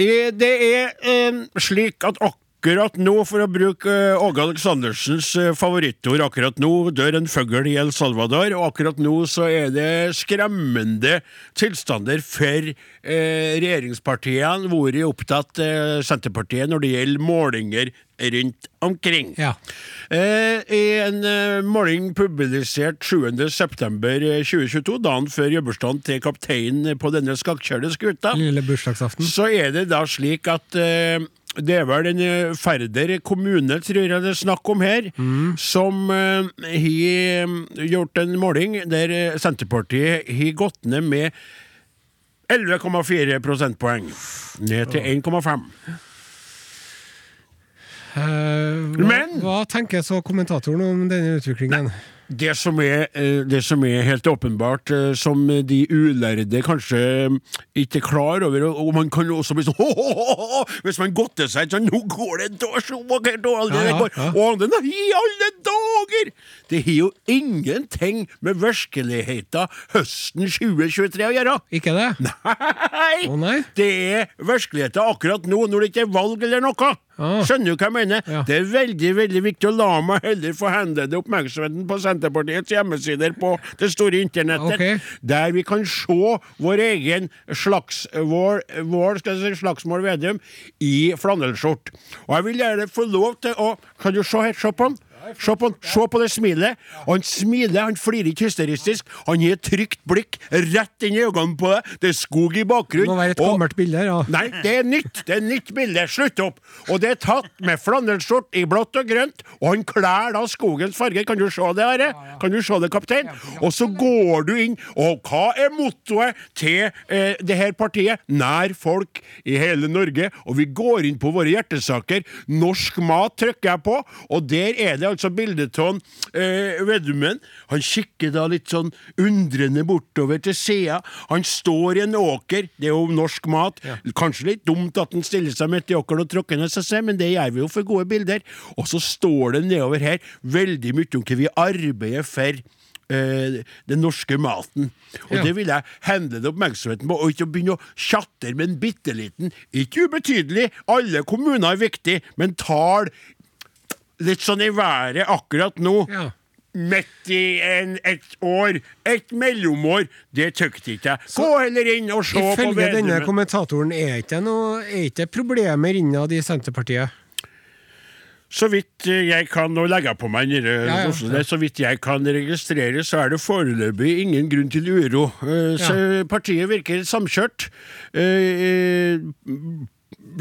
eh, det er eh, slik at akkurat nå, for å bruke eh, Åge Aleksandersens eh, favorittord, akkurat nå dør en fugl i El Salvador, og akkurat nå så er det skremmende tilstander for eh, regjeringspartiene, hvor er opptatt eh, Senterpartiet når det gjelder målinger rundt omkring. Ja. Eh, I en eh, måling publisert 7.9.2022, dagen før jobbursdagen til kapteinen på denne skakkjørte skuta, så er det da slik at eh, det er vel en eh, Færder kommune, tror jeg det er snakk om her, som eh, har uh, gjort en måling der eh, Senterpartiet har gått ned med 11,4 prosentpoeng. Ned til 1,5. Uh, hva, Men- hva tenker så kommentatoren om denne utviklingen? Det som er, eh, det som er helt åpenbart, eh, som de ulærde kanskje eh, ikke er klar over, og man kan også bli sånn! Hvis man godter seg sånn Nå går det så vakkert, og alle ja, ja, ja. I alle dager! Det har jo ingenting med virkeligheten høsten 2023 å gjøre! Ikke det? Nei! Å, nei? Det er virkeligheten akkurat nå, når det ikke er valg eller noe. Ah. Skjønner du hva jeg mener? Ja. Det er veldig veldig viktig å la meg heller få henlede oppmerksomheten på Senterpartiets hjemmesider på det store internettet, okay. der vi kan se vår egen slags, vår, vår skal jeg si, slagsmål Vedum i flanellskjorte. Og jeg vil gjerne få lov til å Kan du se her? Se på han. Se på, se på det smilet. Han smiler, han flirer ikke hysteristisk. Han gir et trygt blikk rett inn i øynene på deg. Det er skog i Det må være et gammelt bilde ja. Nei, det er nytt. Det er nytt bilde. Slutt opp. Og det er tatt med flanellskjort i blått og grønt, og han klær da skogens farger. Kan du se det, Are? Kan du se det, kaptein? Og så går du inn, og hva er mottoet til eh, det her partiet? Nær folk i hele Norge. Og vi går inn på våre hjertesaker. Norsk mat trykker jeg på, og der er det altså bildet av eh, Vedumen. Han kikker da litt sånn undrende bortover til sida. Han står i en åker, det er jo norsk mat. Kanskje litt dumt at han stiller seg midt i åkeren og tråkker ned seg selv, men det gjør vi jo for gode bilder. Og så står det nedover her veldig mye om hva vi arbeider for. eh, den norske maten. Og Ja. det vil jeg henlede oppmerksomheten på, og ikke begynne å tjatte med en bitte liten, ikke ubetydelig, alle kommuner er viktig, men tall litt sånn i været akkurat nå. Ja. Midt i en, et år, et mellomår, det tykte ikke jeg. Gå heller inn og se på Ifølge denne Vedumen. kommentatoren er ikke noe er ikke problemer innad i Senterpartiet. Så vidt eh, jeg kan, nå legge på meg nede Ja, ja, Oslo, så vidt jeg kan registrere, så er det foreløpig ingen grunn til uro. Eh, Så partiet virker samkjørt.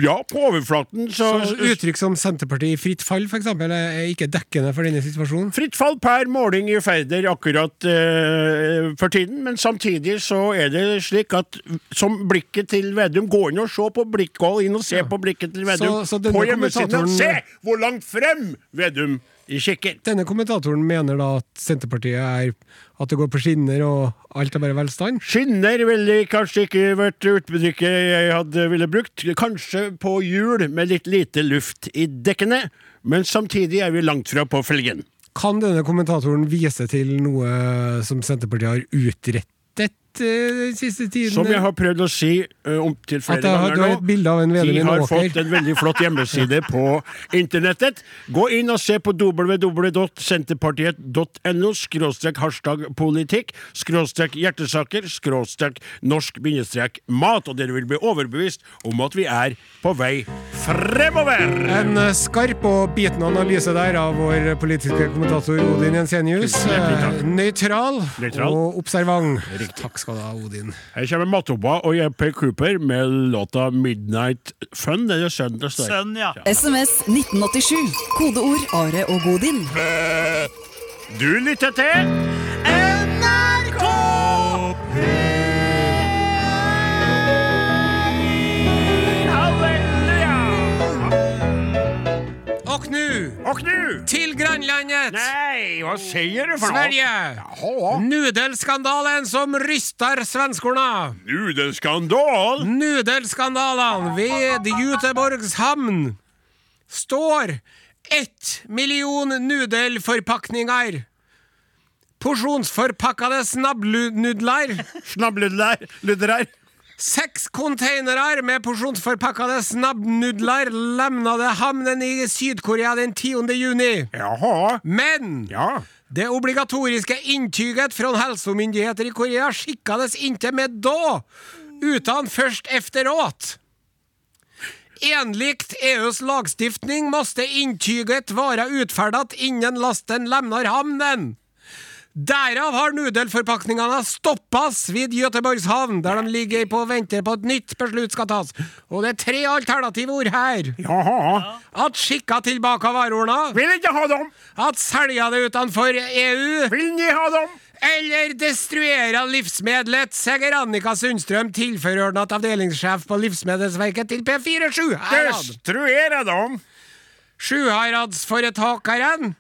Ja, på overflaten så, Så uttrykk som Senterpartiet i fritt fall, for eksempel, er ikke dekkende for denne situasjonen. Fritt fall per måling i Færder akkurat eh, for tiden, men samtidig så er det slik at som blikket til Vedum Gå inn og se på blikket, inn og se på blikket til Vedum Så- så på hjemmesiden. Se hvor langt frem Vedum kikker! Denne kommentatoren mener da at Senterpartiet er at det går på skinner og alt er bare velstand. Skinner ville kanskje ikke vært uttrykket jeg hadde ville brukt. Kanskje på hjul med litt lite luft i dekkene, men samtidig er vi langt fra på felgen. Kan denne kommentatoren vise til noe som Senterpartiet har utrettet sett eh, den siste tiden Som jeg har prøvd å si uh, flere At jeg har- ganger har nå. av en De har fått en veldig flott hjemmeside på internettet. Gå inn og se på www.senterpartiet.no skråstrek hashtag politikk skråstrek hjertesaker skråstrek norsk bindestrek mat, og dere vil bli overbevist om at vi er på vei fremover! En eh, skarp og bitende analyse der av vår politiske kommentator Odin Jensenius. Nøytral Nøytral. og observant. Takk skal skal du ha, Odin. Her kommer Matoba og JP Cooper med låta 'Midnight Fun'. Eller Sønn til ja. SMS 1987. Kodeord Are og Godin. Du lytter til NRK P3. Och nu? Till grannlandet! Nej, vad säger du för Sverige! Nudelskandalen som ryster svenskorna! Nudelskandal? Nudelskandalen ved Juteborgs hamn står ett million nudelforpakninger. Porsjonsforpakkede Snabbludler Snabbludler Snabbnudler. Seks containere med porsjonsforpakkede snabbnudler lemnade havnen i Syd-Korea den 10. juni. Jaha. Men Ja. det obligatoriske inntyget fra helsemyndigheter i Korea skikkades ikke med da, utan først efteråt. Enligt EUs lagstiftning måtte inntyget være utferdet innen lasten lemner hamnen. Derav har nudelforpakningene stoppas vid Göteborgs havn, der de ligger på og venter på et nytt beslut skal tas. Og det er tre alternative ord her. Jaha. At skikka tilbake varorna, Vil ikke ha dem! at selge det utenfor EU, Vil ikke ha dem? eller destruere livsmedlet, sier Annika Sundstrøm, tilforordnet avdelingssjef på Livsmedelsverket til P47 Destruere dem! Sjuheradsforetakeren,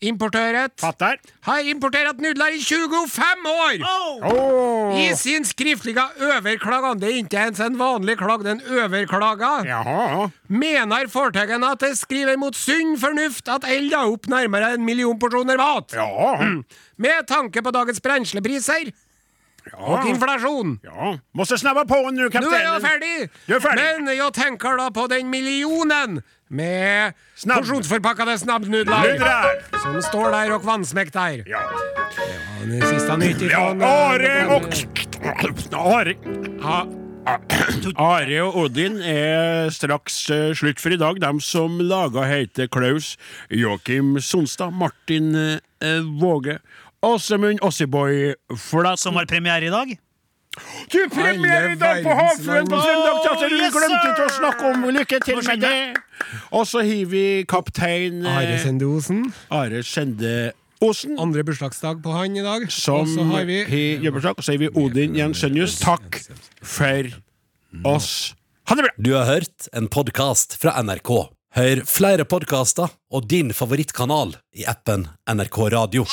importøret, Fatter. har importert nudler i 25 år! Åh. I sin skriftlige överklagande, det er ikke ens en vanlig klag, den overklaga, Jaha. menar at att det skriver mot sunn fornuft at elda opp nærmere en million porsjoner mat. Ja. Med tanke på dagens bränslepriser och Ja. inflation. ja. Måste snabba på nu, Nu är kaptenen. jag färdig! Är färdig. Men jag tänker då på den miljonen med Snabb. snabbnudlar Ludrar. som står där och vannsmäktar. Ja. Det sista nytt ja. Are og Are. Ja. Are og Odin er straks eh, slutt for i dag. De som laga heter Klaus, Joakim Sonstad, Martin eh, Våge, Åsemund Ossiboy Flat Som har premiere i dag. Du, premiere i dag på Havfruen på søndag! Teater. Du Yes, glemte ikke å snakke om Lykke til med det! Og så har vi kaptein Are Are Sendosen. Are Sende Osen. Andre bursdagsdag på han i dag. Som og så har vi. Og så har vi Odin Jensenius. Takk for oss. Ha det bra! Du har hørt en podkast fra NRK. Hør flere podkaster og din favorittkanal i appen NRK Radio.